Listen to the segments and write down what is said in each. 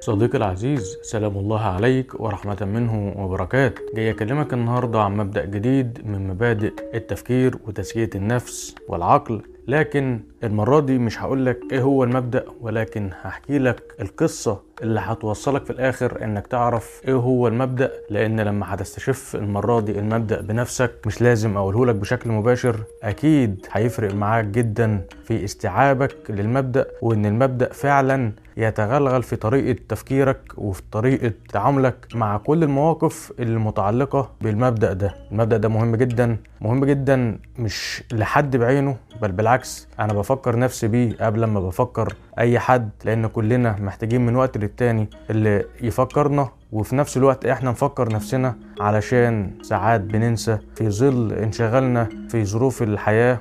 صديقي العزيز سلام الله عليك ورحمة منه وبركاته جاي أكلمك النهاردة عن مبدأ جديد من مبادئ التفكير وتزكية النفس والعقل. لكن المرة دي مش هقولك إيه هو المبدأ ولكن هحكي لك القصة اللي هتوصلك في الآخر إنك تعرف إيه هو المبدأ لأن لما هتستشف المرة دي المبدأ بنفسك مش لازم أقوله لك بشكل مباشر أكيد هيفرق معاك جدا في استيعابك للمبدأ وإن المبدأ فعلا يتغلغل في طريقة تفكيرك وفي طريقة تعاملك مع كل المواقف اللي متعلقة بالمبدأ ده. المبدأ ده مهم جدا مهم جدا مش لحد بعينه بل بالعكس أنا بفكر نفسي بيه قبل ما بفكر أي حد لأن كلنا محتاجين من وقت للتاني اللي يفكرنا وفي نفس الوقت إحنا نفكر نفسنا علشان ساعات بننسى في ظل انشغالنا في ظروف الحياة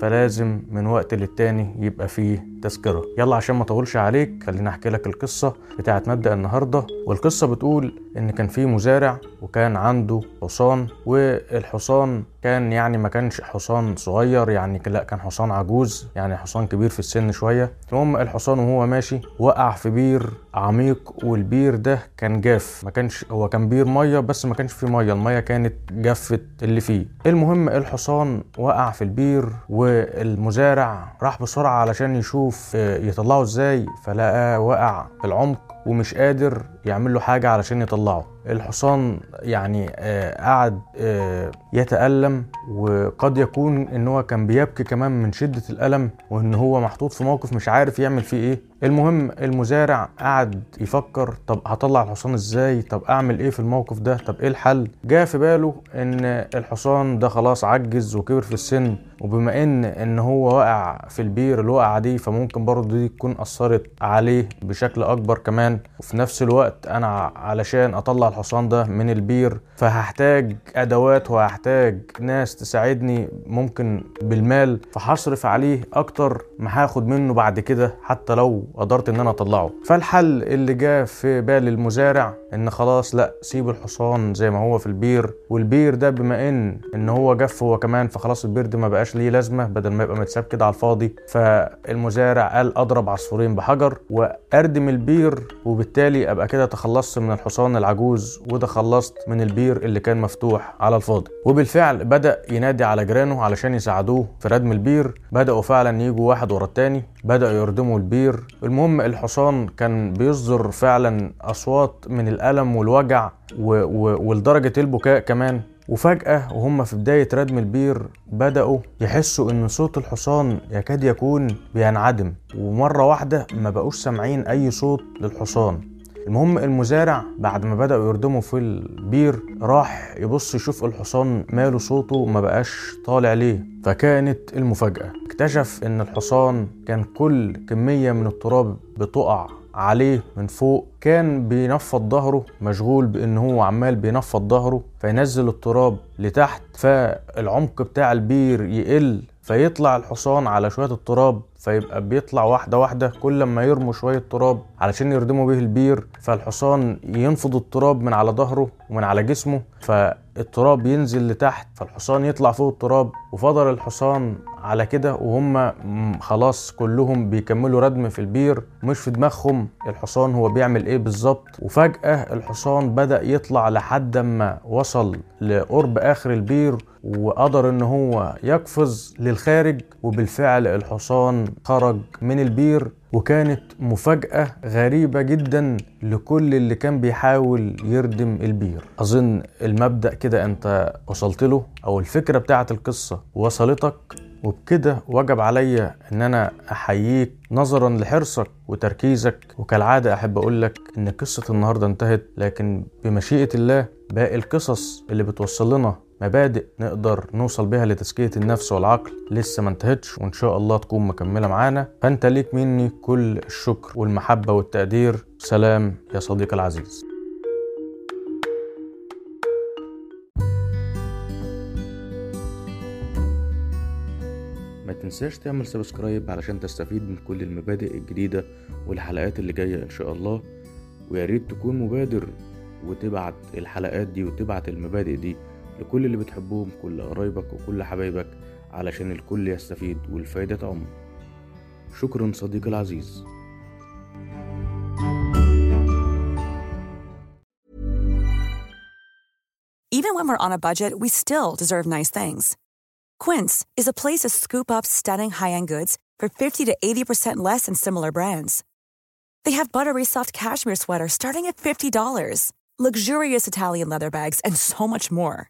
فلازم من وقت للتاني يبقى فيه تذكرة. يلا عشان ما اطولش عليك خليني احكي لك القصة بتاعت مبدأ النهاردة. والقصة بتقول إن كان في مزارع وكان عنده حصان والحصان كان يعني ما كانش حصان صغير يعني لا كان حصان عجوز يعني حصان كبير في السن شوية. المهم الحصان وهو ماشي وقع في بير عميق والبير ده كان جاف. ما كانش هو كان بير مية بس ما كانش فيه مية. المية كانت جفت اللي فيه. المهم الحصان وقع في البير والمزارع راح بسرعة علشان يشوف يطلعه إزاي فلقاه وقع في العمق ومش قادر يعمل له حاجة علشان يطلعه. الحصان يعني آه قعد آه يتألم وقد يكون إن هو كان بيبكي كمان من شدة الألم وإن هو محطوط في موقف مش عارف يعمل فيه إيه. المهم المزارع قعد يفكر طب هطلع الحصان إزاي؟ طب أعمل إيه في الموقف ده؟ طب إيه الحل؟ جاء في باله إن الحصان ده خلاص عجز وكبر في السن وبما إن إن هو وقع في البير الوقعة دي فممكن برضه دي تكون أثرت عليه بشكل أكبر كمان. وفي نفس الوقت أنا علشان أطلع الحصان ده من البير فهحتاج أدوات وهحتاج ناس تساعدني ممكن بالمال فهصرف عليه أكتر ما هاخد منه بعد كده حتى لو قدرت إن أنا أطلعه. فالحل اللي جه في بال المزارع إن خلاص لأ سيب الحصان زي ما هو في البير والبير ده بما إن إن هو جف هو كمان فخلاص البير ده ما بقاش ليه لازمة بدل ما يبقى متساب كده على الفاضي. فالمزارع قال أضرب عصفورين بحجر وأردم البير وبالتالي أبقى كده تخلصت من الحصان العجوز وده خلصت من البير اللي كان مفتوح على الفاضي. وبالفعل بدأ ينادي على جيرانه علشان يساعدوه في ردم البير. بدأوا فعلا يجوا واحد ورا التاني. بدأوا يردموا البير. المهم الحصان كان بيصدر فعلا أصوات من الألم والوجع و... و... ولدرجة البكاء كمان. وفجأة وهم في بداية ردم البير بدأوا يحسوا إن صوت الحصان يكاد يكون بينعدم. ومرة واحدة ما بقوش سامعين أي صوت للحصان. المهم المزارع بعد ما بدأوا يردموا في البير راح يبص يشوف الحصان ماله صوته ما بقاش طالع ليه. فكانت المفاجأة. اكتشف إن الحصان كان كل كمية من التراب بتقع عليه من فوق. كان بينفض ظهره مشغول بإن هو عمال بينفض ظهره فينزل التراب لتحت فالعمق بتاع البير يقل فيطلع الحصان على شوية التراب فيبقى بيطلع واحدة واحدة كل ما يرموا شوية تراب علشان يردموا به البير فالحصان ينفض التراب من على ظهره ومن على جسمه فالتراب ينزل لتحت فالحصان يطلع فوق التراب وفضل الحصان على كده وهم خلاص كلهم بيكملوا ردم في البير مش في دماغهم الحصان هو بيعمل إيه بالظبط. وفجأة الحصان بدأ يطلع لحد ما وصل لقرب آخر البير وقدر إن هو يقفز للخارج وبالفعل الحصان خرج من البير. وكانت مفاجأة غريبة جدا لكل اللي كان بيحاول يردم البير. أظن المبدأ كده أنت وصلت له أو الفكرة بتاعت القصة وصلتك وبكده وجب عليا إن أنا أحييك نظرا لحرصك وتركيزك. وكالعادة أحب اقولك إن قصة النهاردة انتهت لكن بمشيئة الله باقي القصص اللي بتوصل لنا مبادئ نقدر نوصل بيها لتزكية النفس والعقل. لسه ما انتهتش وإن شاء الله تكون مكملة معانا. فأنت ليك مني كل الشكر والمحبة والتقدير. سلام يا صديقي العزيز. ما تنساش تعمل سبسكرايب علشان تستفيد من كل المبادئ الجديدة والحلقات اللي جاية إن شاء الله. ويا ريت تكون مبادر وتبعت الحلقات دي وتبعت المبادئ دي. لكل اللي بتحبهم كل قرايبك وكل حبايبك علشان الكل يستفيد والفايدة تعم شكرا صديقي العزيز Even when we're on a budget, we still deserve nice things. Quince is a place to scoop up stunning high-end goods for 50 to 80% less than similar brands. They have buttery soft cashmere sweaters starting at $50, luxurious Italian leather bags, and so much more.